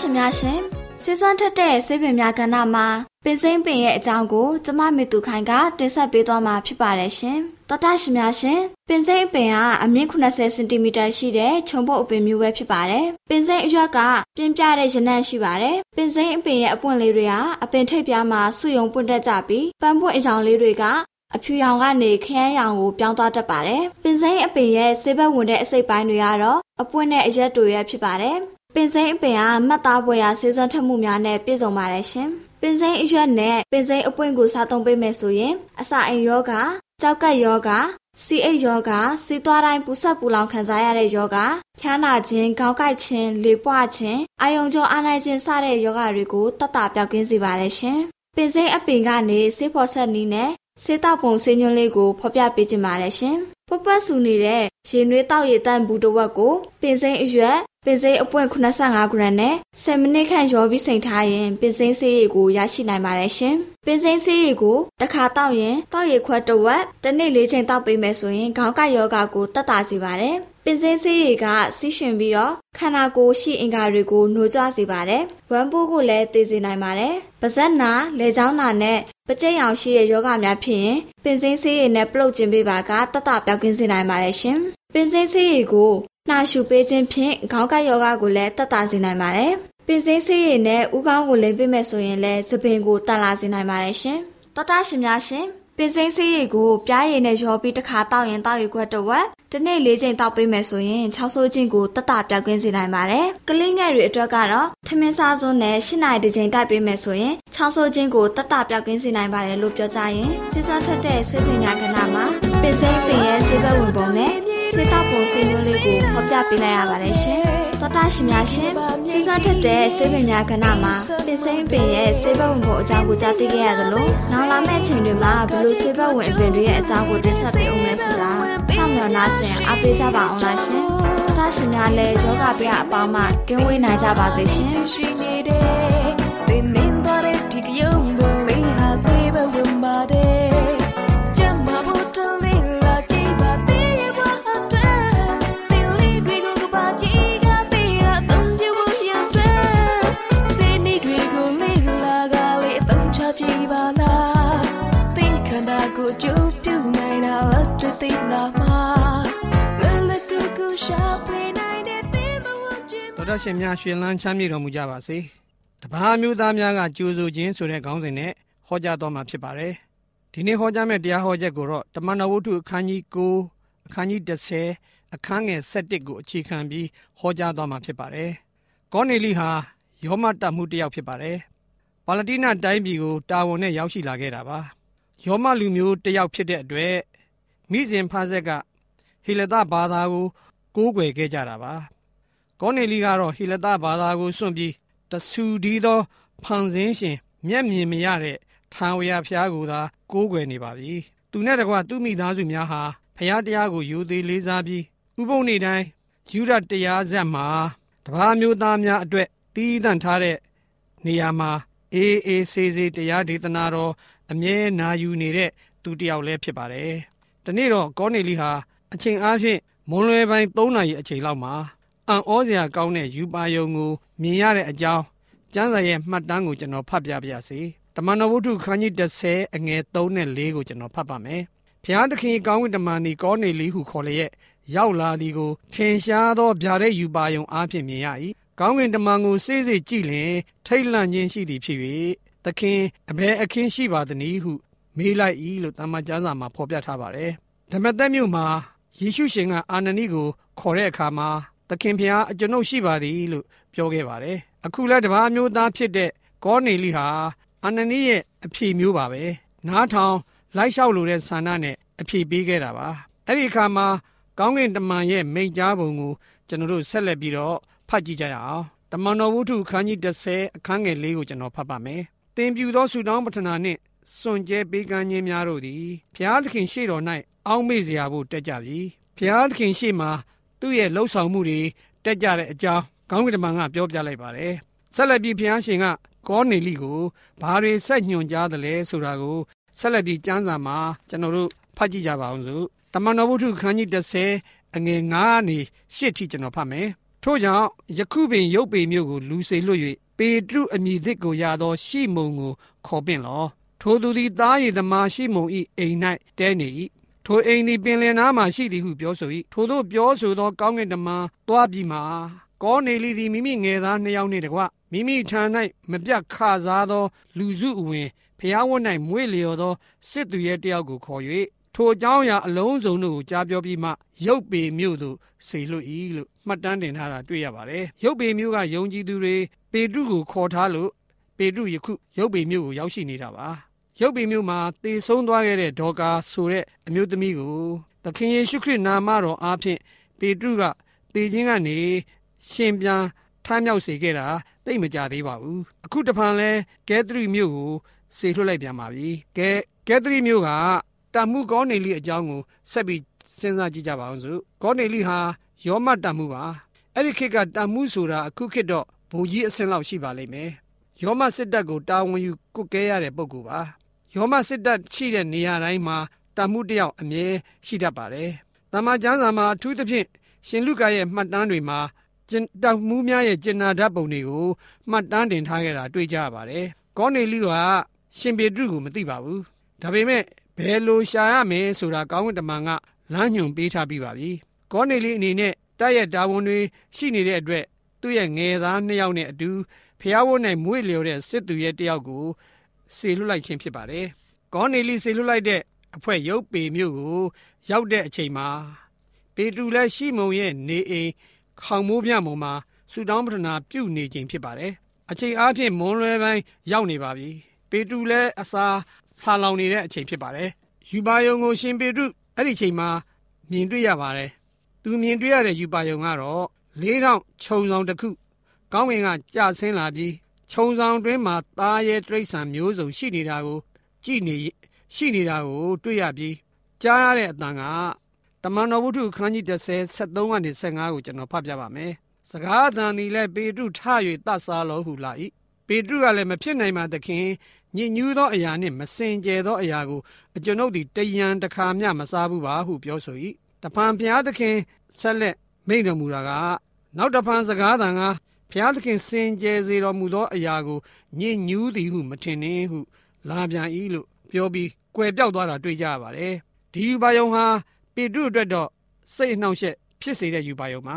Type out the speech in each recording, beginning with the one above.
ရှင်များရှင်စေစွမ်းထက်တဲ့ဆေးပင်များကဏ္ဍမှာပင်စိမ့်ပင်ရဲ့အကြောင်းကိုကျမမေသူခိုင်ကတင်ဆက်ပေးသွားမှာဖြစ်ပါတယ်ရှင်။တော်တာရှင်များရှင်ပင်စိမ့်ပင်ကအမြင့်80စင်တီမီတာရှိတဲ့ခြုံပုတ်အပင်မျိုးပဲဖြစ်ပါတယ်။ပင်စိမ့်အရွက်ကပြင်းပြတဲ့ရနံ့ရှိပါတယ်။ပင်စိမ့်အပင်ရဲ့အပွင့်လေးတွေဟာအပင်ထိပ်ပြားမှာဆုယုံပွင့်တက်ကြပြီးပန်းပွင့်အယောင်လေးတွေက အဖြူရောင်ကနေခရမ်းရောင်ကိုပြောင်းသွားတတ်ပါတယ်။ပင်စိမ့်အပင်ရဲ့ဆေးဘက်ဝင်တဲ့အစိပ်ပိုင်းတွေကတော့အပွင့်နဲ့အရက်တွေရဲ့ဖြစ်ပါတယ်ပင်စိမ့်အပင်ကမှတ်သားပွဲရာဆေးစွမ်းထက်မှုများနဲ့ပြည့်စုံပါတယ်ရှင်။ပင်စိမ့်အရွက်နဲ့ပင်စိမ့်အပွင့်ကိုစားသုံးပေးမယ်ဆိုရင်အစာအိမ်ယောဂကြောက်ကက်ယောဂစီအိတ်ယောဂစီးသွားတိုင်းပူဆက်ပူလောင်ခံစားရတဲ့ယောဂဖျားနာခြင်းခေါင်းကိုက်ခြင်းလေပွခြင်းအာယုံကြောအားနိုင်ခြင်းစတဲ့ယောဂတွေကိုတတ်တာပြောက်ကင်းစေပါတယ်ရှင်။ပင်စိမ့်အပင်ကနေဆေးဖော်ဆက်နည်းနဲ့ ဆေးတောက်ပုံဆေးညွှန်းလေးကိုဖော်ပြပေးခြင်းပါတယ်ရှင်။ပွတ်ပွတ်ဆူနေတဲ့ရေနွေးတောက်ရည်တန့်ဘူးတစ်ဝက်ကိုပင်စိမ့်အရွက်ပင်စိမ်းအပွင့်85ဂရမ်နဲ့10မိနစ်ခန့်ရောပြီးစိမ်ထားရင်ပင်စိမ်းဆေးရည်ကိုရရှိနိုင်ပါတယ်ရှင်။ပင်စိမ်းဆေးရည်ကိုတစ်ခါတောက်ရင်တောက်ရည်ခွက်တစ်ဝက်တစ်နေ့၄ချိန်တောက်ပေးမယ်ဆိုရင်ခေါင်းကယောဂါကိုတက်တာစေပါတယ်။ ပင်စိမ်းဆေးရည်ကစီးရှင်ပြီးတော့ခန္ဓာကိုယ်ရှိအင်္ဂါတွေကိုနှိုးကြွစေပါတယ်။ဝမ်းပိုးကိုလည်းသိစေနိုင်ပါတယ်။ပါးစပ်နာ၊လေချောင်းနာနဲ့ပကြိတ်ရောင်ရှိတဲ့ယောဂများဖြစ်ရင်ပင်စိမ်းဆေးရည်နဲ့ပလုတ်ကျင်ပေးပါကတတ်တာပြောက်ကင်းစေနိုင်ပါတယ်ရှင်။ပင်စိမ်းဆေးရည်ကိုနှာရှူပေးခြင်းဖြင့်ခေါင်းကိုက်ယောဂကိုလည်းတက်တာစေနိုင်ပါတယ်။ပင်စိမ်းဆေးရည်နဲ့ဥကောင်းကိုလိမ်ပေးမယ်ဆိုရင်လည်းသပင်ကိုတန်လာစေနိုင်ပါတယ်ရှင်။တော်တာရှင်များရှင် ပင်စိမ်းဆေးရည်ကိုပြားရည်နဲ့ရောပြီးတစ်ခါတောက်ရင်တောက်ရခွက်တစ်ဝက်တစ်နေ့၄ချိန်တောက်ပေးမယ်ဆိုရင်ချောက်ဆိုးခြင်းကိုတက်တာပြောက်ကင်းစေနိုင်ပါတယ်။ကလေးငယ်တွေအတွက်ကတော့ထမင်းစားစွန်းနဲ့၈နာရီတစ်ချိန်တိုက်ပေးမယ်ဆိုရင်ချောက်ဆိုးခြင်းကိုတက်တာပြောက်ကင်းစေနိုင်ပါတယ်လို့ပြောကြရင်ဆေးစွမ်းထွက်တဲ့ဆေးပညာကဏ္ဍမှာပင်စိမ်းပင်ရဲ့ဆေးဘက်ဝင်ပုံနဲ့ဆေးတောက်ပုံဆေးမျိုးလေးကိုဖော်ပြပေးလိုက်ရပါတယ်ရှင်။ သောတာရှင်များရှင်ဆေးစားထက်တဲ့ဆေးပင်များကဏ္ဍမှာပင်စိမ့်ပင်ရဲ့ဆေးဘက်ဝင်ပုံအကြောင်းကိုကြားသိခဲ့ရသလိုနောက်လာမယ့်အချိန်တွေမှာဘလို့ဆေးဘက်ဝင်အပင်တွေရဲ့အကြောင်းကိုတင်ဆက်ပေးအောင်လဲဆိုတာစောင့်မျှော်နှားဆင်အားပေးကြပါအောင်လားရှင်။သောတာရှင်များလည်းယောဂဗျာအပေါင်းမှကင်းဝေးနိုင်ကြပါစေရှင်။ တော်ရှင်များရှင်လန်းချမ်းမြေတော်မူကြပါစေတပားမျိုးသားများကကြိုးဆိုခြင်းဆိုတဲ့ခေါင်းစဉ်နဲ့ဟောကြားတော်မှာဖြစ်ပါတယ်ဒီနေ့ဟောကြားမယ့်တရားဟောချက်ကိုတော့တမန်တော်ဝတ္ထုအခန်းကြီး9အခန်းကြီး10အခန်းငယ်7ကိုအခြေခံပြီးဟောကြားတော်မှာဖြစ်ပါတယ်ကောနေလိဟာယောမတမှုတစ်ယောက်ဖြစ်ပါတယ်ပါလတိနတိုင်းပြည်ကိုတာဝန်နဲ့ရောက်ရှိလာခဲ့တာပါယောမလူမျိုးတစ်ယောက်ဖြစ်တဲ့အတွက်မိစဉ်ဖားဆက်ကဟေလသဘာသာကိုကိုးကွယ်ခဲ့ကြတာပါ ကောနေလီကတော့ဟီလတဘာသာကိုစွန့်ပြီးတဆူဒီသောဖန်ဆင်းရှင် မျက်မြင်မရတဲ့ထာဝရဘုရားကိုသာကိုးကွယ်နေပါပြီသူနဲ့တကွသူမိသားစုများဟာဘုရားတရားကိုယူသေးလေးစားပြီးဥပုံနေ့တိုင်းယူရတရားဆက်မှာတပါးမျိုးသားများအတွက်တီးသန့်ထားတဲ့နေရာမှာအေးအေးဆေးဆေးတရားဒေသနာတော်အမြဲနာယူနေတဲ့သူတစ်ယောက်လည်းဖြစ်ပါတယ်။ဒီနေ့တော့ကောနေလီဟာအချိန်အားဖြင့်မွန်လွယ်ပိုင်း3နာရီအချိန်လောက်မှာ အံ့ဩစရာကောင်းတဲ့ယူပါယုံကိုမြင်ရတဲ့အကြောင်းကျမ်းစာရဲ့မှတ်တမ်းကိုကျွန်တော်ဖတ်ပြပါရစေ။တမန်တော်ဝုဒ္ဓခန်းကြီး30အငယ်3နဲ့4ကိုကျွန်တော်ဖတ်ပါမယ်။ဘုရားသခင်ကောင်းကင်တမန်ဒီကောနေလီဟုခေါ်လျက်ရောက်လာသည်ကိုထင်ရှားသောဗျာဒိတ်ယူပါယုံအားဖြင့်မြင်ရ၏ကောင်းကင်တမန်ကိုစေးစေးကြည့်လျင်ထိတ်လန့်ခြင်းရှိသည်ဖြစ်၍သခင်အဘယ်အခင်းရှိပါသနည်းဟုမေးလိုက်၏လို့တမန်ကျမ်းစာမှာဖော်ပြထားပါတယ်ဓမ္မသက်မြို့မှာယေရှုရှင်ကအာနနိကိုခေါ်တဲ့အခါမှာ သခင်ဖျားအကျွန်ုပ်ရှိပါသည်လို့ပြောခဲ့ပါတယ်အခုလည်းတပါးမျိုးသားဖြစ်တဲ့ကောနေလိဟာအာနနိရဲ့အဖြေမျိုးပါပဲနားထောင်လိုက်လျှောက်လိုတဲ့ဆန္ဒနဲ့အဖြေပေးခဲ့တာပါအဲ့ဒီအခါမှာကောင်းကင်တမန်ရဲ့မိန့်ကြားပုံကိုကျွန်တော်တို့ဆက်လက်ပြီးတော့ဖတ်ကြည့်ကြရအောင်တမန်တော်ဝုဒ္ဓခန်းကြီး30အခန်းငယ်၄ကိုကျွန်တော်ဖတ်ပါမယ်။တင်ပြူသောဆုတောင်းပတနာနှင့်စွန့်ကြဲပေးကမ်းခြင်းများတို့သည်ဘုရားသခင်ရှေ့တော်၌အောက်မေ့စရာဖို့တက်ကြပြီ။ဘုရားသခင်ရှေ့မှာ သူ့ရဲ့လှုပ်ဆောင်မှုတွေတက်ကြတဲ့အကြောင်းကောင်းကင်တမန်ကပြောပြလိုက်ပါတယ်။ဆက်လက်ပြီးဘုရားရှင်ကကောနေလိကိုဘာတွေဆက်ညွှန်ကြားသလဲဆိုတာကိုဆက်လက်ပြီးကျမ်းစာမှာကျွန်တော်တို့ဖတ်ကြည့်ကြပါအောင်စို့။တမန်တော်ဝုဒ္ဓခန်းကြီး30အငယ်9နေ10ထိကျွန်တော်ဖတ်မယ်။ထို့ကြောင့်ယခုပင်ရုပ်ပေမျိုးကိုလူစေလွှတ်၍ပေတရုအမည်သစ်ကိုရသော ရှီမုန်ကိုခေါ်ပင့်လောထိုသူသည်သားရည်သမားရှီမုန်၏အိမ်၌တဲနေ၏ ထိုအိမ်သည်ပင်လယ်နားမှရှိသည်ဟုပြောဆို၏ထိုတို့ပြောဆိုသောကောင်းကင်တမန်တွားပြီးမှကောနေလီသည်မိမိငယ်သားနှစ်ယောက်နှင့်တကွမိမိထံ၌မပြတ်ခစားသော လူစုအဝင်ဖျားဝတ်၌မွေ့လျော်သောစစ်သူရဲ့တယောက်ကိုခေါ်၍ထိုအကြောင်းအရာအလုံးစုံတို့ကိုကြားပြောပြီးမှရုပ်ပေမြို့သို့ဆေလွတ်၏လို့မှတ်တမ်းတင်ထားတာတွေ့ရပါတယ်။ရုပ်ပေမြို့ကယုံကြည်သူတွေပေတရုကိုခေါ်ထားလို့ပေတရုယခုရုပ်ပေမြို့ကိုရောက်ရှိနေတာပါ။ ရုပ်ပေမြို့မှာတေဆုံးသွားခဲ့တဲ့ဒေါကာဆိုတဲ့အမျိုးသမီးကိုသခင်ယေရှုခရစ်နာမတော်အားဖြင့်ပေတရုကတေခြင်းကနေရှင်ပြန်ထမ်းမြောက်စေခဲ့တာသိမကြသေးပါဘူး။အခုတဖန်လဲကဲသရီမြို့ကိုဆေလွှတ်လိုက်ပြန်ပါပြီ။ကဲကဲသရီမြို့ကတမှုကောနေလိအကြောင်းကိုဆက်ပြီးစဉ်းစားကြည့်ကြပါအောင်စို့ကောနေလိဟာယောမတမှုပါအဲ့ဒီခေတ်ကတမှုဆိုတာအခုခေတ်တော့ဘုံကြီးအဆင့်လောက်ရှိပါလိမ့်မယ်ယောမစစ်တပ်ကိုတာဝန်ယူကုကဲရတဲ့ပုဂ္ဂိုလ်ပါ ယောမစစ်တပ်ရှိတဲ့နေရာတိုင်းမှာတမှုတယောက်အမြဲရှိတတ်ပါတယ်တမန်ကျမ်းစာမှာအထူးသဖြင့်ရှင်လုကာရဲ့မှတ်တမ်းတွေမှာတမှုများရဲ့ကျင်နာဓာတ်ပုံတွေကိုမှတ်တမ်းတင်ထားခဲ့တာတွေ့ကြရပါတယ်ကောနေလိကရှင်ပေတရုကိုမသိပါဘူးဒါပေမဲ့ဘယ်လိုရှာရမယ်ဆိုတာကောင်းကင်တမန်ကလမ်းညွှန်ပေးထားပြီးပါပြီ။ကောနေလီအနေနဲ့တိုက်ရဲ့တာဝန်တွေရှိနေတဲ့အတွက်သူ့ရဲ့ငယ်သားနှစ်ယောက်နဲ့အတူဖျားဝုန်းနဲ့မွေ့လျော်တဲ့စစ်သူရဲ့တယောက်ကို ဆေလွတ်လိုက်ခြင်းဖြစ်ပါတယ်။ကောနေလီဆေလွတ်လိုက်တဲ့အဖွဲရုပ်ပေမျိုးကို ရောက်တဲ့အချိန်မှာပေတူလည်းရှိမုံရဲ့နေအိမ်ခေါင်မိုးပြမုံမှာဆူတောင်းပထနာပြုတ်နေခြင်းဖြစ်ပါတယ်။အချိန်အားဖြင့်မွန်လွယ်ပိုင်းရောက်နေပါပြီ။ပေတူလည်းအစာဆာလောင်နေတဲ့အချိန်ဖြစ်ပါတယ်။ယူပါယုံကိုရှင်ပေတုအဲ့ဒီချိန်မှာမြင်တွေ့ရပါတယ်။သူမြင်တွေ့ရတဲ့ယူပါယုံကတော့လေးထောင်ခြုံဆောင်တစ်ခုကောင်းဝင်ကကြာဆင်းလာပြီး ခြုံဆောင်တွင်းမှာသားရဲတိရစ္ဆာန်မျိုးစုံရှိနေတာကို ကြည့်နေရှိနေတာကိုတွေ့ရပြီးကြားရတဲ့အတန်ကတမန်တော်ဝုဒ္ဓခန်းကြီး30 73ကနေ15ကိုကျွန်တော်ဖတ်ပြပါမယ်။စကားအတန်ဒီလဲပေတုထ၍တတ်စားလို့ဟူလာ၏။ပေတုကလည်းမဖြစ်နိုင်ပါသခင်ညစ်ညူးသောအရာနှင့်မစင်ကြယ်သောအရာကိုအကျွန်ုပ်သည်တယံတခါမျှမစားဘူးပါဟုပြောဆို၏တဖန်ဘုရားသခင်ဆက်လက်မိန့်တော်မူတာကနောက်တဖန်စကားသံက ဘုရားသခင်စင်ကြယ်စေတော်မူသောအရာကိုညစ်ညူးသည်ဟုမထင်နှင့်ဟု လာပြန်၏လို့ပြောပြီးကွယ်ပြောက်သွားတာတွေ့ကြရပါတယ်ဒီယူပါယုံဟာပေတရုအတွက်တော့စိတ်အနှောင့်အယှက်ဖြစ်စေတဲ့ယူပါယုံပါ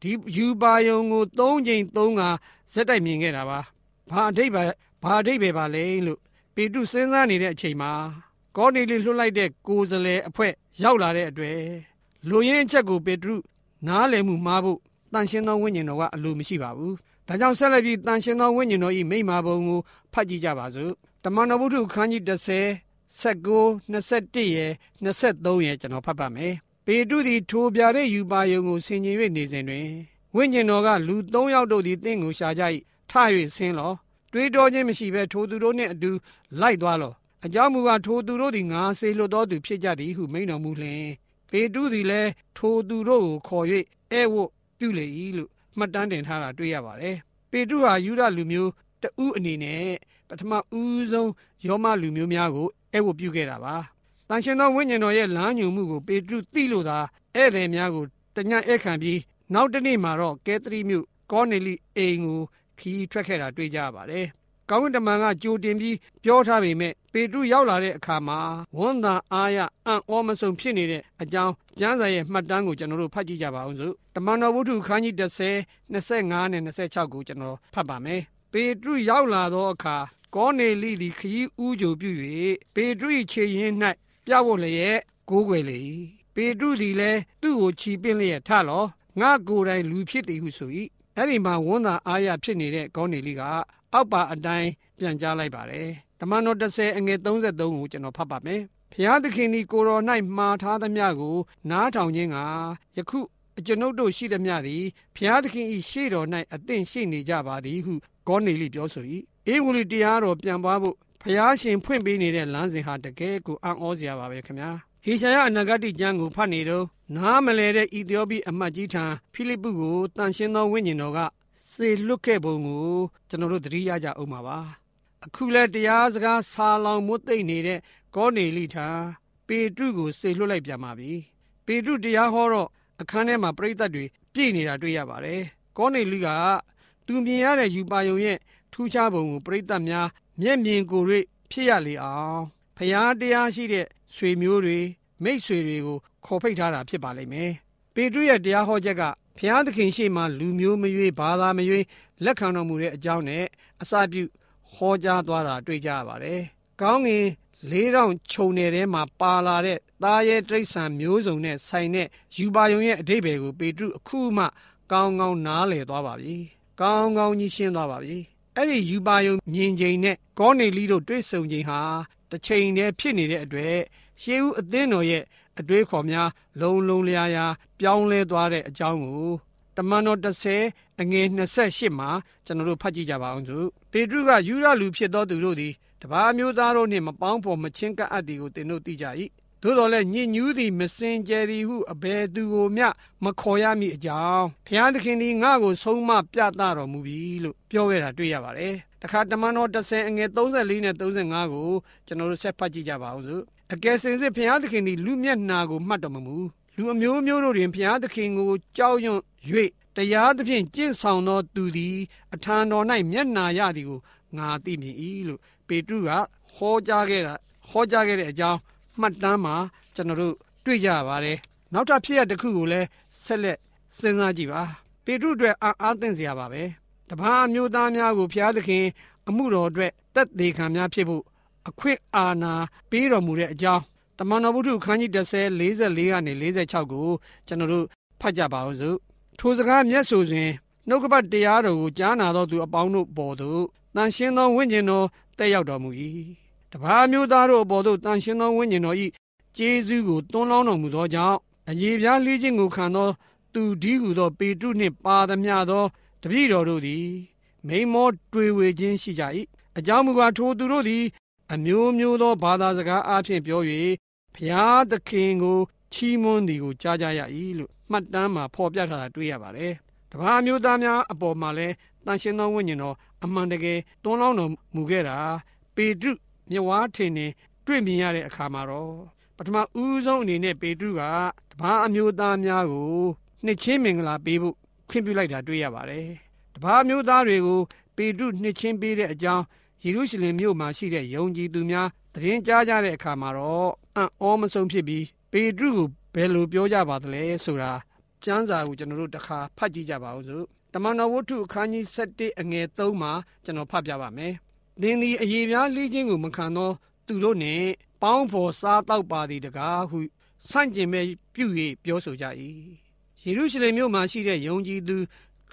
ဒီယူပါယုံကို၃ချိန်၃ခါဇက်တိုက်မြင်ခဲ့တာပါဘာအဓိပ္ပာယ်ဘာအဓိပ္ပာယ်ပါလဲလို့ပေတုစဉ်းစားနေတဲ့အချိန်မှာကောနေလီလွှတ်လိုက်တဲ့ကိုယ်စလဲအဖွဲ့ရောက်လာတဲ့အတွက်လူရင်းအချက်ကိုပေတုနားလည်မှုမှားဖို့ တန်ရှင်းသောဝိညာဉ်တော်ကအလိုမရှိပါဘူး။ဒါကြောင့်ဆက်လက်ပြီးတန်ရှင်းသောဝိညာဉ်တော်၏မိမ္မာပုံကိုဖတ်ကြည့်ကြပါစို့။တမန်တော်ဝုဒ္ဓခန်းကြီး30 19 21ရဲ့23ရဲ့ကျွန်တော်ဖတ်ပါမယ်။ပေတုသည်ထိုပြတဲ့ယူပါယုံကိုဆင်ခြင်၍နေစဉ်တွင်ဝိညာဉ်တော်ကလူ၃ယောက်တို့သည်တင့်ကိုရှာကြ၏ထ၍ဆင်းလောတွေးတောခြင်းမရှိဘဲထိုသူတို့နှင့်အတူလိုက်သွားလော့အကြောင်းမူကားထိုသူတို့သည်ငါစေလွတ်တော်သူဖြစ်ကြသည်ဟုမိန့်တော်မူလျှင်ပေတုသည်လည်းထိုသူတို့ကိုခေါ်၍အဲဝတ် ပြုလေ၏လို့မှတ်တမ်းတင်ထားတာတွေ့ရပါတယ်ပေတုဟာယူဒလူမျိုးတဦးအနေနဲ့ပထမဦးဆုံးယောမလူမျိုးများကိုအဲဝတ်ပြုခဲ့တာပါတန်ရှင်သောဝိညာဉ်တော်ရဲ့လမ်းညွှန်မှုကိုပေတုသိလို့သာဧည့်သည်များကိုတညဧခံပြီးနောက်တနေ့မှာတော့ကဲသရီမြို့ကောနေလိအိမ်ကိုခီးထွက်ခဲ့တာတွေ့ကြရပါတယ်။ ကောင်းကင်တမန်ကကြိုတင်ပြီးပြောထားပေမဲ့ပေတရုရောက်လာတဲ့အခါမှာဝန်သာအားရအံ့ဩမဆုံးဖြစ်နေတဲ့အကြောင်းကျမ်းစာရဲ့မှတ်တမ်းကိုကျွန်တော်တို့ဖတ်ကြည့်ကြပါအောင်စို့။တမန်တော်ဝုဒ္ဓခန်းကြီး30 25နဲ့26ကိုကျွန်တော်ဖတ်ပါမယ်။ပေတရုရောက်လာသောအခါကောနေလိသည်ခရီးဥကြိုပြု၍ပေတရုခြေရင်း၌ပြဖို့လျက်ကိုးကွယ်လေ၏။ပေတရုသည်လည်းသူ့ကိုချီပင့်လျက်ထလောငါကိုယ်တိုင်လူဖြစ်သည်ဟုဆို၏အဲ့ဒီမှာဝန်သာအားရဖြစ်နေတဲ့ကောင်းနေလေးက အောက်ပါအတိုင်းပြန်ကြားလိုက်ပါတယ်ဓမ္မတော်30အငယ်33ကိုကျွန်တော်ဖတ်ပါမယ်ဖျားသခင်ဒီကိုတော်၌မှားထားသမျှကို နားထောင်ခြင်းကယခုအကျွန်ုပ်တို့ရှိသမျှသည်ဖျားသခင်၏ရှေ့တော်၌အသင့်ရှိနေကြပါသည်ဟုကောနေလိပြောဆို၏အေဝံဂေလိတရားတော်ပြန်ပွားဖို့ဖျားရှင်ဖွင့်ပေးနေတဲ့လမ်းစဉ်ဟာတကယ်ကိုအံ့ဩစရာပါပဲခင်ဗျာဟေရှာယအနာဂတိကျမ်းကိုဖတ်နေတော့နားမလဲတဲ့ဣသရေလအမတ်ကြီးထံဖိလိပ္ပုကိုတန်ရှင်းသောဝိညာဉ်တော်က စေလွတ်ခဲ့ပုံကိုကျွန်တော်တို့သတိရကြအောင်ပါပါအခုလဲတရားစကားဆာလောင်မွတ်သိမ့်နေတဲ့ကောနေလိထံပေတရုကိုစေလွတ်လိုက်ပြန်ပါပြီပေတရုတရားဟောတော့အခန်းထဲမှာပြိဿတ်တွေပြည့်နေတာတွေ့ရပါတယ်ကောနေလိကသူမြင်ရတဲ့ယူပါယုံရဲ့ထူးခြားပုံကိုပြိဿတ်များမျက်မြင်ကိုယ်တွေ့ဖြစ်ရလေအောင်ဖျားတရားရှိတဲ့ဆွေမျိုးတွေမိတ်ဆွေတွေကိုခေါ်ဖိတ်ထားတာဖြစ်ပါလိမ့်မယ်။ပေတရုရဲ့တရားဟောချက်က ဘုရားသခင်ရှေ့မှာလူမျိုးမရွေးဘာသာမရွေးလက်ခံတော်မူတဲ့အကြောင်းနဲ့အစပြုဟောကြားသွားတာတွေ့ကြရပါတယ်။ကောင်းငင်လေးတောင်ခြုံနယ်ထဲမှာပါလာတဲ့သားရဲတိရစ္ဆာန်မျိုးစုံနဲ့ဆိုင်တဲ့ယူပါယုံရဲ့အဓိပ္ပာယ်ကိုပေတရုအခုမှကောင်းကောင်းနားလည်သွားပါပြီ။ကောင်းကောင်းကြီးရှင်းသွားပါပြီ။အဲ့ဒီယူပါယုံမြင်ချိန်နဲ့ကောနေလီတို့တွေ့ဆုံချိန်ဟာတစ်ချိန်တည်းဖြစ်နေတဲ့အတွက်ရှေးဦးအသင်းတော်ရဲ့ အတွေးခေါ်များလုံလုံလျားလျားပြောင်းလဲသွားတဲ့အကြောင်းကိုတမန်တော်30အငယ်28မှာကျွန်တော်တို့ဖတ်ကြည့်ကြပါအောင်စို့ပေတရုကယူရလူဖြစ်သောသူတို့သည်တပါးမျိုးသားတို့နှင့်မပေါင်းဖော်မချင်းကပ်အပ်သည်ကိုသင်တို့သိကြ၏သို့တော်လည်းညစ်ညူးသည်မစင်ကြယ်သည်ဟုအဘယ်သူကိုမျှမခေါ်ရမည်အကြောင်းဘုရားသခင်သည်ငါ့ကိုဆုံးမပြသတော်မူပြီလို့ပြောခဲ့တာတွေ့ရပါတယ်တခါတမန်တော်30အငယ်34နဲ့35ကိုကျွန်တော်တို့ဆက်ဖတ်ကြည့်ကြပါအောင်စို့ အကယ်စင်စစ်ဘုရားသခင်သည်လူမျက်နာကိုမှတ်တော်မမူလူအမျိုးမျိုးတို့တွင်ဘုရားသခင်ကိုကြောက်ရွံ့၍တရားသဖြင့်ကျင့်ဆောင်သောသူသည်အထံတော်၌မျက်နာရသည်ကိုငါသိမြင်၏လို့ပေတရုကဟောကြားခဲ့တာဟောကြားခဲ့တဲ့အကြောင်းမှတ်တမ်းမှာကျွန်တော်တို့တွေ့ကြရပါတယ်နောက်ထပ်ဖြစ်ရတစ်ခုကိုလည်းဆက်လက်စဉ်းစားကြည့်ပါပေတရုအတွက်အာအားသင့်စရာပါပဲတပားမျိုးသားများကိုဘုရားသခင် အမှုတော်အတွက်တက်သေးခံများဖြစ်ဖို့ အခွင့်အာဏာပေးတော်မူတဲ့အကြောင်းတမန်တော်ဝုဒ္ဓခန်းကြီး30 44ကနေ46ကိုကျွန်တော်တို့ဖတ်ကြပါအောင်စို့ထိုစကားမျက်ဆိုစဉ်နှုတ်ကပတ်တရားတော်ကိုကြားနာတော်သူအပေါင်းတို့ပေါ်သို့တန်ရှင်းသောဝိညာဉ်တော်တက်ရောက်တော်မူ၏တပါးမျိုးသားတို့အပေါ်သို့တန်ရှင်းသောဝိညာဉ်တော်၏ကျေးဇူးကိုတွန်းလောင်းတော်မူသောကြောင့်အယေပြားလေးခြင်းကိုခံသောသူဒီဟုသော ပေတရုနှင့်ပါသမျှသောတပည့်တော်တို့သည် မိမော တွေ့ဝေခြင်းရှိကြ၏အကြောင်းမူကားထိုသူတို့သည် အမျိုးမျိုးသောဘာသာစကားအဖြစ်ပြော၍ဘုရားသခင်ကိုချီးမွမ်းသည်ကိုကြားကြရ၏လို့မှတ်တမ်းမှာဖော်ပြထားတာတွေ့ရပါတယ်။တပါးမျိုးသားများအပေါ်မှာလည်းတန်ရှင်သောဝိညာဉ်တော်အမှန်တကယ်တွန်းလောင်းတော်မူခဲ့တာပေတရုမြဝါထင်နေတွေ့မြင်ရတဲ့အခါမှာတော့ပထမဦးဆုံးအနေနဲ့ပေတရုကတပါးအမျိုးသားများကိုနှစ်ချင်းမင်္ဂလာပေးဖို့ခွင့်ပြုလိုက်တာတွေ့ရပါတယ်။တပါးမျိုးသားတွေကိုပေတရုနှစ်ချင်းပေးတဲ့အကြောင်း ယေရုရှလင်မြို့မှာရှိတဲ့ယုံကြည်သူများသတင်းကြားကြတဲ့အခါမှာတော့အံ့ဩမဆုံးဖြစ်ပြီးပေတရုကိုဘယ်လိုပြောကြပါသလဲဆိုတာကျမ်းစာကိုကျွန်တော်တို့တစ်ခါဖတ်ကြည့်ကြပါဦးစို့တမန်တော်ဝတ္ထုအခန်းကြီး7အငယ်3မှာကျွန်တော်ဖတ်ပြပါမယ်။သင်သည်အယေပြားလှီးခြင်းကိုမခံသောသူတို့နှင့်ပေါင်းဖော်စားတောက်ပါသည်တကားဟုဆန့်ကျင်မဲ့ပြု၍ပြောဆိုကြ၏။ယေရုရှလင်မြို့မှာရှိတဲ့ယုံကြည်သူ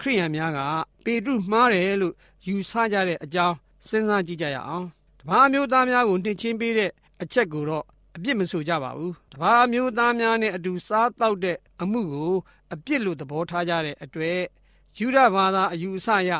ခရိယန်များကပေတရုမှားတယ်လို့ယူဆကြတဲ့အကြောင်း စဉ်းစားကြည့်ကြရအောင်တပါးမျိုးသားများကိုနှိမ့်ချင်းပေးတဲ့အချက်ကိုတော့အပြစ်မဆိုကြပါဘူးတပါးမျိုးသားများနဲ့အတူစားတောက်တဲ့အမှုကိုအပြစ်လို့သဘောထားကြတဲ့အတွက်ယူဒဘာသာအယူအဆရ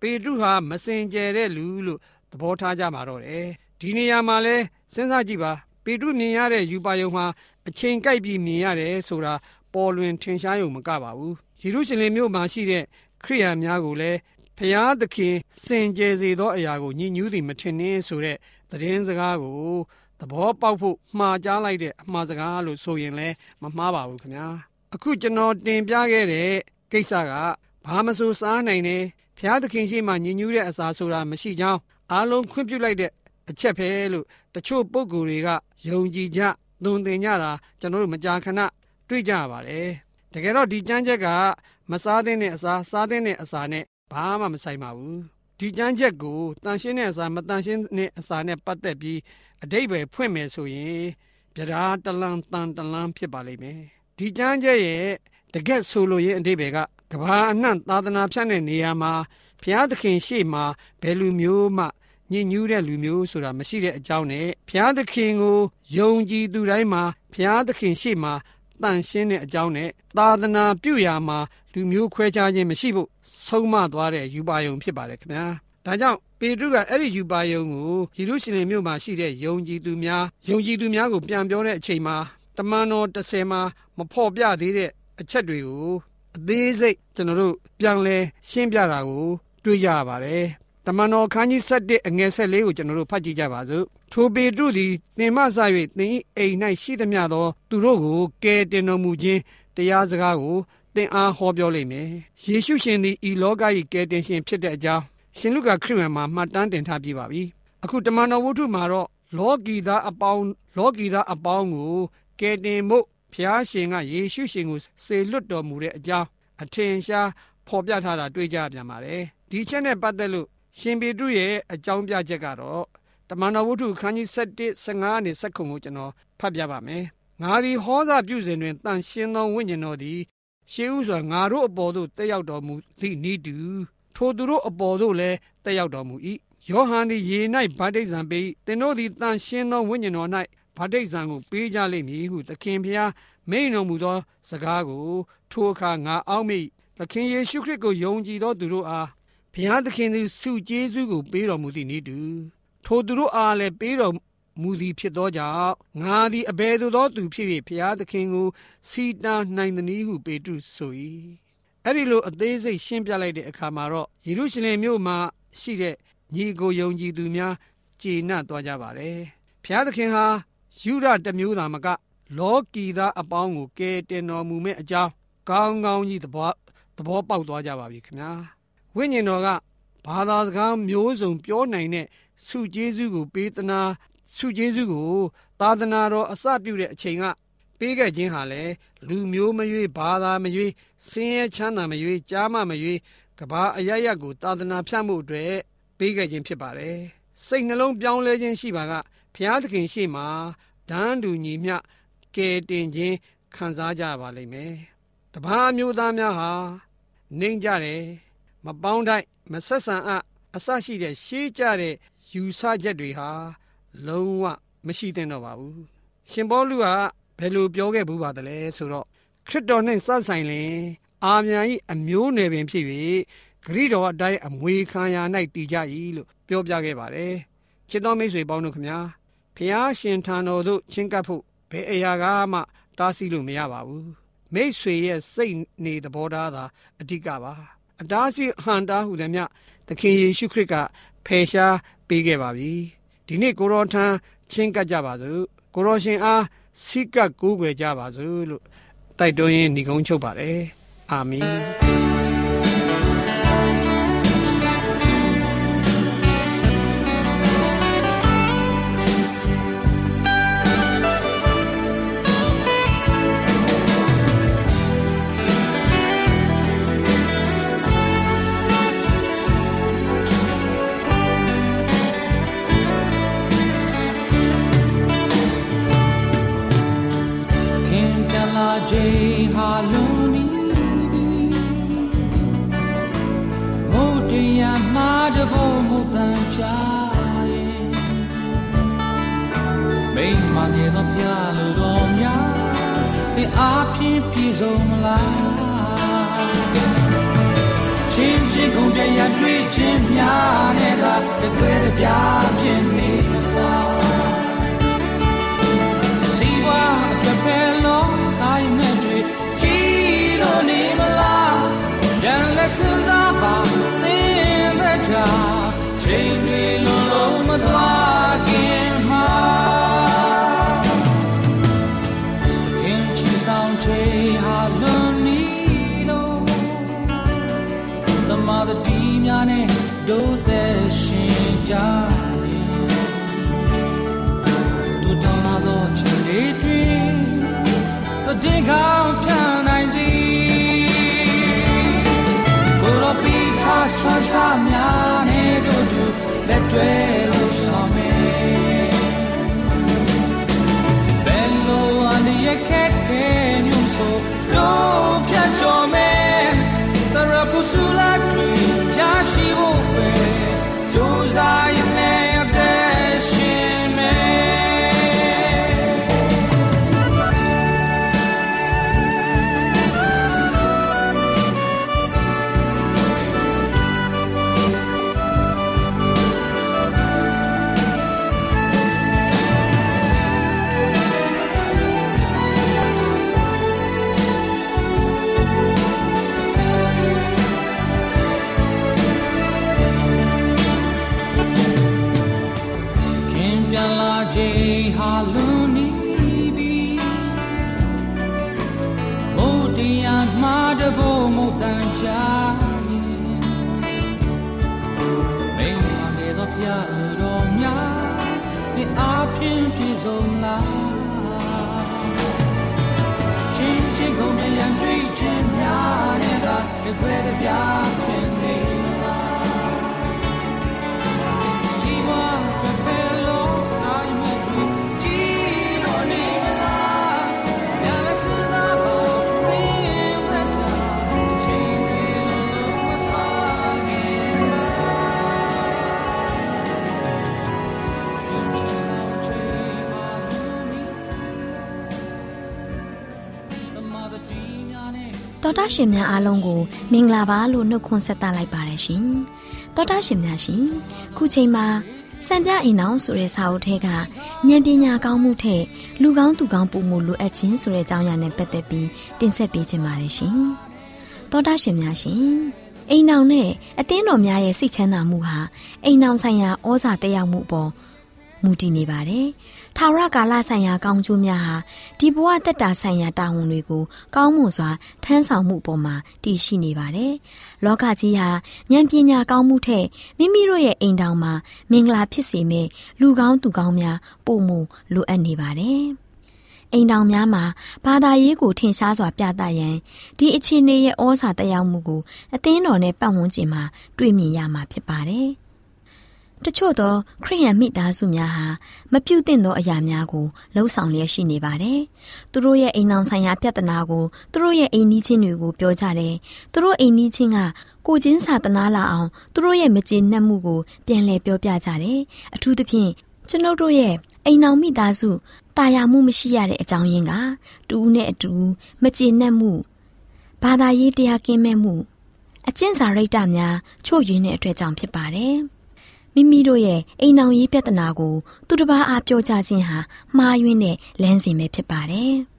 ပေတရုဟာမစင်ကြယ်တဲ့လူလို့သဘောထားကြမှာတော့တယ်ဒီနေရာမှာလဲစဉ်းစားကြည့်ပါပေတရုမြင်ရတဲ့ယူပါယုံမှာအချိန်ကိုက်ပြီးမြင်ရတယ်ဆိုတာပေါ်လွင်ထင်ရှားရုံမကပါဘူးယေရုရှလင်မြို့မှာရှိတဲ့ခရိယာများကိုလည်း ဖျားသခင်စင်ကြယ်စေသောအရာကိုညှဉ်းညူးသည်မထင်နှင်းဆိုတဲ့သတင်းစကားကိုသဘောပေါက်ဖို့မှားကြားလိုက်တဲ့အမှားစကားလို့ဆိုရင်လည်းမမှားပါဘူးခင်ဗျာအခုကျွန်တော်တင်ပြခဲ့တဲ့ကိစ္စကဘာမဆိုစားနိုင်တယ်ဖျားသခင်ရှိမှညဉ့်ညူးတဲ့အစာဆိုတာမရှိကြောင်းအားလုံးခွင့်ပြုလိုက်တဲ့အချက်ပဲလို့တချို့ပုဂ္ဂိုလ်တွေကယုံကြည်ကြသွန်သင်ကြတာကျွန်တော်တို့မကြာခဏတွေ့ကြရပါတယ်တကယ်တော့ဒီကြမ်းချက်ကမစားတဲ့အစာစားတဲ့အစာနဲ့ ဘာမှမဆိုင်ပါဘူးဒီကြမ်းချက်ကိုတန်ရှင်းတဲ့အစာမတန်ရှင်းတဲ့အစာနဲ့ပတ်သက်ပြီးအတိတ်ပဲဖွင့်မယ်ဆိုရင်ပြဓာတလန်တန်တလန်ဖြစ်ပါလိမ့်မယ်ဒီကြမ်းချက်ရဲ့တကက်ဆိုလိုရင်အတိတ်ပဲကကဘာအနှံ့သာသနာဖြန့်တဲ့နေရာမှာဘုရားသခင်ရှေ့မှာဘယ်လူမျိုးမှညဉ့်ညူးတဲ့လူမျိုးဆိုတာမရှိတဲ့အကြောင်းနဲ့ဘုရားသခင်ကိုယုံကြည်သူတိုင်းမှာဘုရားသခင်ရှေ့မှာတန်ရှင်းတဲ့အကြောင်းနဲ့သာသနာပြုရာမှာ လူမျိုးခွဲခြားခြင်းမရှိဖို့ဆုံးမသွားတဲ့ယူပါယုံဖြစ်ပါတယ်ခင်ဗျာဒါကြောင့်ပေတရုကအဲ့ဒီယူပါယုံကိုယေရုရှလင်မြို့မှာရှိတဲ့ယုံကြည်သူများယုံကြည်သူများကိုပြန်ပြောတဲ့အချိန်မှာတမန်တော်30မှာမဖော်ပြသေးတဲ့အချက်တွေကိုအသေးစိတ်ကျွန်တော်တို့ပြန်လဲရှင်းပြတာကိုတွေ့ကြရပါတယ်တမန်တော်ခန်းကြီး7အငယ်14ကိုကျွန်တော်တို့ဖတ်ကြည့်ကြပါစို့ထိုပေတရုသည်သင်မဆ၍သင်၏အိမ်၌ရှိသမျှသော သူတို့ကိုကယ်တင်တော်မူခြင်းတရားစကားကို သင်အားဟောပြောလိမ့်မယ်ယေရှုရှင်သည်ဤလောက၏ကယ်တင်ရှင်ဖြစ်တဲ့အကြောင်းရှင်လုကာခရစ်ဝင်မှာမှတ်တမ်းတင်ထားပြပါပြီအခုတမန်တော်ဝုဒ္ဓမှာတော့လောကီသားအပေါင်းလောကီသားအပေါင်းကိုကယ်တင်ဖို့ဖျားရှင်ကယေရှုရှင်ကိုစေလွတ်တော်မူတဲ့အကြောင်းအထင်ရှားဖော်ပြထားတာတွေ့ကြပြန်ပါတယ်ဒီချက်နဲ့ပတ်သက်လို့ရှင်ပေတရုရဲ့အကြောင်းပြချက်ကတော့တမန်တော်ဝုဒ္ဓခန်းကြီး7 15နဲ့7ခုကိုကျွန်တော်ဖတ်ပြပါမယ်ငါသည်ဟောစာပြုစဉ်တွင်တန်ရှင်းသောဝိညာဉ်တော်သည် ရှေးဥစွာငါတို့အပေါ်သို့တက်ရောက်တော်မူသည့်ဤတူထိုသူတို့အပေါ်သို့လည်းတက်ရောက်တော်မူ၏ယောဟန်သည်ရေ၌ဗတ္တိဇံပေးသင်တို့သည်တန်ရှင်းသောဝိညာဉ်တော်၌ဗတ္တိဇံကိုပေးကြလိမ့်မည်ဟုသခင်ဖျားမိန်တော်မူသော စကားကိုထိုအခါငါအောက်မိသခင်ယေရှုခရစ်ကိုယုံကြည်သောသူတို့အားဘုရားသခင်သည်ဆုကျေးဇူးကိုပေးတော်မူသည့်နည်းတူထိုသူတို့အားလည်းပေးတော် မူသည်ဖြစ်သောကြောင့်ငါသည်အဘယ်သို့သောသူဖြစ်၍ဘုရားသခင်ကိုစီတာနိုင်သည်ဟုပေတရုဆို၏အဲ့ဒီလိုအသေးစိတ်ရှင်းပြလိုက်တဲ့အခါမှာတော့ယေရုရှလင်မြို့မှာရှိတဲ့ညီကိုယုံကြည်သူများကျေနပ်သွားကြပါတယ်ဘုရားသခင်ဟာယူရတမျိုးသာမက လောကီသားအပေါင်းကိုကယ်တင်တော်မူမဲ့အကြောင်းကောင်းကောင်းကြီးသဘောသဘောပေါက်သွားကြပါပြီခင်ဗျာဝိညာဉ်တော်ကဘာသာစကားမျိုးစုံပြောနိုင်တဲ့ဆုကျေးဇူးကိုပေးသနာ ဆုကျေးဇူးကို သာသနာတော်အစပြုတဲ့အချိန်ကပေးခဲ့ခြင်းဟာလေလူမျိုးမရွေးဘာသာမရွေးဆင်းရဲချမ်းသာမရွေးကြားမမရွေးကဘာအရရက်ကိုသာသနာဖြန့်မှုအတွက်ပေးခဲ့ခြင်းဖြစ်ပါတယ်စိတ်နှလုံးပြောင်းလဲခြင်းရှိပါကဘုရားသခင်ရှိမှဒန်းတူညီမျှကယ်တင်ခြင်းခံစားကြပါလိမ့်မယ်တပားမျိုးသားများဟာနှိမ်ကြတယ်မပေါင်းတိုက်မဆက်ဆံအပ်အစရှိတဲ့ရှေးကြတဲ့ယူဆချက်တွေဟာ လုံးဝမရှိသင့်တော့ပါဘူးရှင်ပေါလုကဘယ်လိုပြောခဲ့ဘူးပါသလဲဆိုတော့ခရစ်တော်နှင့်စပ်ဆိုင်လင်အာမြန်ဤအမျိုးနယ်ပင်ဖြစ်၍ဂရိတော်အတိုင်းအမွေခံရ၌တည်ကြ၏လို့ပြောပြခဲ့ပါတယ်ချစ်တော်မိတ်ဆွေပေါင်းတို့ခမညာဖျားရှင်ထံတော်သို့ချင်းကပ်ဖို့ဘယ်အရာကမှတားဆီးလို့မရပါဘူးမိတ်ဆွေရဲ့စိတ်နေသဘောထားသာအဓိကပါအတားဆီးဟန်တာဟုလည်းမြသခင်ယေရှုခရစ်ကဖယ်ရှားပေးခဲ့ပါပြီ ဒီနေ့ကိုရောထံချင်းကပ်ကြပါစို့ကိုရောရှင်အားစိကပ်ကိုးကွယ်ကြပါစို့လို့တိုက်တွန်းရင်းညီကုန်းချုပ်ပါတယ်အာမင် အားဖြင့်ပြည့်စုံမလားချင်းချင်းကုန်ပြရတွေ့ခြင်းများနဲ့သာတကွဲ တည်ကောင်းပြန်နိုင်စီကိုရောပီထားဆဆာများနဲ့တို့သူလက်တွဲ ချာမိန်မာခဲ့တော့ပြလူတော်များဒီအပြင်းပြေဆုံးလားချင်းချင်းကုန်မြရန်တွေ့ခြင်းများတဲ့ကတကွဲတပြားဖြစ် တော်တာရှင်များအားလုံးကိုမင်္ဂလာပါလို့နှုတ်ခွန်းဆက်သလိုက်ပါတယ်ရှင်။တော်တာရှင်များရှင်ခုချိန်မှာစံပြအိမ်အောင်ဆိုတဲ့စာအုပ်ထဲကဉာဏ်ပညာကောင်းမှုထက်လူကောင်းသူကောင်းပုံမှုလိုအပ်ခြင်းဆိုတဲ့အကြောင်းအရာနဲ့ပတ်သက်ပြီးတင်ဆက်ပေးခြင်းပါတယ်ရှင်။တော်တာရှင်များရှင်အိမ်အောင်နဲ့အသင်းတော်များရဲ့စိတ်ချမ်းသာမှုဟာအိမ်အောင်ဆိုင်ရာဩဇာတက်ရောက်မှုပေါ်မူတည်နေပါတယ်။ ထာဝရကာလဆိုင်ရာကောင်းကျိုးများဟာဒီဘဝတက်တာဆိုင်ရာတာဝန်တွေကိုကောင်းမွန်စွာထမ်းဆောင်မှုပေါ်မှာတည်ရှိနေပါတယ်။လောကကြီးဟာဉာဏ်ပညာကောင်းမှုထက်မိမိတို့ရဲ့အိမ်တောင်မှာမင်္ဂလာဖြစ်စေမယ့်လူကောင်းသူကောင်းများပုံမလိုအပ်နေပါတယ်။အိမ်တောင်များမှာဘာသာရေးကိုထင်ရှားစွာပြသရန်ဒီအခြေအနေရဲ့ဩဇာတက်ရောက်မှုကိုအသင်းတော်နဲ့ပတ်ဝန်းကျင်မှာတွေ့မြင်ရမှာဖြစ်ပါတယ်။ တချို့သောခရိယန်မိသားစုများဟာမပြုတ်သင့်သောအရာများကိုလှုံ့ဆော်လျက်ရှိနေပါတယ်။သူတို့ရဲ့အိမ်အောင်ဆိုင်ရာပြဿနာကိုသူတို့ရဲ့အိမ်နီးချင်းတွေကိုပြောကြတယ်။သူတို့အိမ်နီးချင်းကကိုချင်းစာတနာလာအောင်သူတို့ရဲ့မကျေနပ်မှုကိုပြန်လည်ပြောပြကြတယ်။အထူးသဖြင့်ကျွန်ုပ်တို့ရဲ့အိမ်အောင်မိသားစုတာယာမှုမရှိရတဲ့အကြောင်းရင်းကတူဦးနဲ့အတူမကျေနပ်မှုဘာသာရေးတရားကင်းမဲ့မှုအကျင့်စာရိတ္တများချို့ယွင်းတဲ့အတွက်ကြောင့်ဖြစ်ပါတယ်။ မိမိတို့ရဲ့အိမ်အောင်ရေးပြဿနာကိုသူတစ်ပါးအားပြောကြခြင်းဟာမှားယွင်းတဲ့လမ်းစဉ်ပဲဖြစ်ပါတယ်။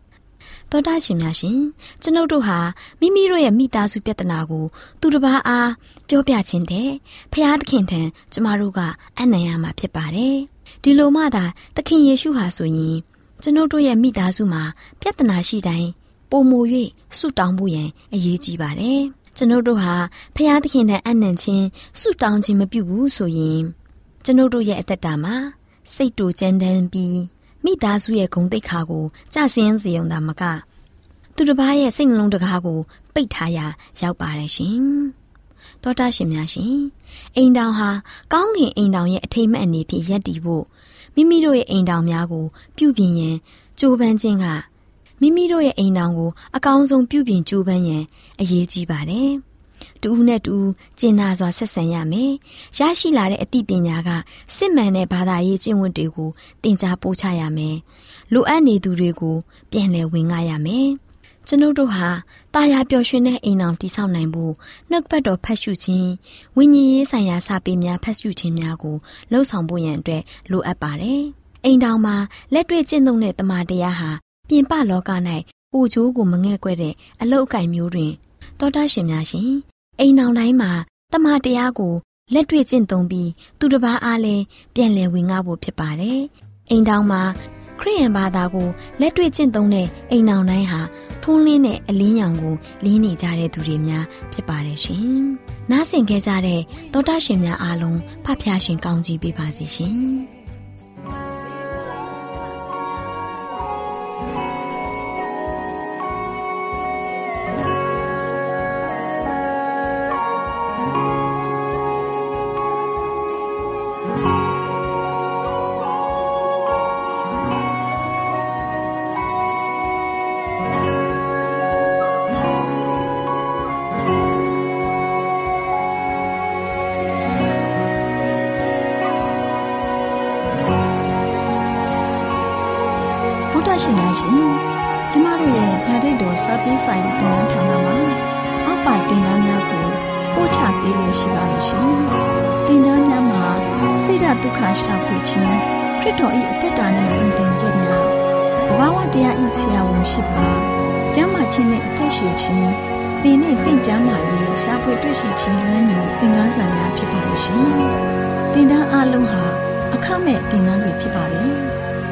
သောတာရှင်များရှင်ကျွန်ုပ်တို့ဟာမိမိတို့ရဲ့မိသားစုပြဿနာကိုသူတစ်ပါးအားပြောပြခြင်းတဲ့ဖျားသခင်ထံကျမတို့ကအနံ့ရမှာဖြစ်ပါတယ်။ဒီလိုမှသာသခင်ယေရှုဟာဆိုရင်ကျွန်ုပ်တို့ရဲ့မိသားစုမှာပြဿနာရှိတိုင်းပုံမူ၍ဆုတောင်းဖို့ရန်အရေးကြီးပါတယ်။ ကျွန်ုပ်တို့ဟာဖျားသခင်ထံအနံ့ချင်းဆုတောင်းခြင်းမပြုဘူးဆိုရင်ကျွန်ုပ်တို့ရဲ့အသက်တာမှာစိတ်တူကြမ်းတမ်းပြီးမိသားစုရဲ့ဂုဏ်သိက္ခာကိုကြဆင်းစေုံသာမကသူတစ်ပါးရဲ့စိတ်နှလုံးတကားကိုပိတ်ထားရာရောက်ပါတယ်ရှင်။သောတာရှင်များရှင်အိမ်တောင်ဟာကောင်းကင်အိမ်တောင်ရဲ့အထိမ့်မဲ့အနေဖြင့်ရပ်တည်ဖို့မိမိတို့ရဲ့အိမ်တောင်များကိုပြုပြင်ရန်ကြိုးပမ်းခြင်းက မိမိတို့ရဲ့အိမ်တောင်ကိုအကောင်းဆုံးပြုပြင်ကြိုးပမ်းရန်အရေးကြီးပါတယ်။တူဦးနဲ့တူဦးကျင်နာစွာဆက်ဆံရမယ်။ရရှိလာတဲ့အသိပညာကစစ်မှန်တဲ့ဘာသာရေးကျင့်ဝတ်တွေကိုသင်ကြားပို့ချရမယ်။လိုအပ်နေသူတွေကိုပြန်လည်ဝင်ငှရမယ်။ကျွန်ုပ်တို့ဟာတာယာပျော်ရွှင်တဲ့အိမ်အောင်တည်ဆောက်နိုင်ဖို့နှုတ်ပတ်တော်ဖတ်ရှုခြင်းဝိညာဉ်ရေးဆိုင်ရာစာပေများဖတ်ရှုခြင်းများကိုလှုပ်ဆောင်ဖို့ရန်အတွက်လိုအပ်ပါတယ်။အိမ်တောင်မှာလက်တွေ့ကျင့်သုံးတဲ့တမန်တရားဟာ ပြင်ပလောက၌ပူချိုးကိုမငဲ့ကွက်တဲ့အလုတ်အကင်မျိုးတွင်တောတာရှင်များရှင်အိမ်အောင်တိုင်းမှာတမန်တရားကိုလက်တွေ့ကျင့်သုံးပြီးသူတစ်ပါးအားလည်းပြန်လည်ဝင်ငှဖို့ဖြစ်ပါတယ်။အိမ်တောင်မှာခရိယန်ဘာသာကိုလက်တွေ့ကျင့်သုံးတဲ့အိမ်အောင်တိုင်းဟာထွန်းလင်းတဲ့အလင်းရောင်ကိုလင်းနေကြတဲ့သူတွေများဖြစ်ပါတယ်ရှင်။နားဆင်ခဲ့ကြတဲ့သောတာရှင်များအားလုံးဖဖျားရှင်ကောင်းကြီးပေးပါစေရှင်။ ဗုဒ္ဓရှင်များရှင်ကျမတို့ရဲ့ဓာတ်တော်စပေးဆိုင်တင်နန်းဌာနမှာအောက်ပါတင်ဒားများကိုပို့ချပေးလို့ရှိပါလို့ရှင်တင်ဒားများမှာဆိဒ္ဓဒုက္ခရှာဖွေခြင်းခရစ်တော်၏အသက်တာနှင့်တင်တင်ခြင်းများတဘာဝတရားဤဆရာဝန်ရှိပါကျမ်းမာခြင်းနဲ့အသက်ရှိခြင်းသင်နဲ့တင့်ကြမာရေးရှာဖွေတွေ့ရှိခြင်းလမ်းညွန်သင်ခန်းစာများဖြစ်ပါလို့ရှင်တင်ဒားအလုံးဟာအခမဲ့တင်ဒားတွေဖြစ်ပါတယ်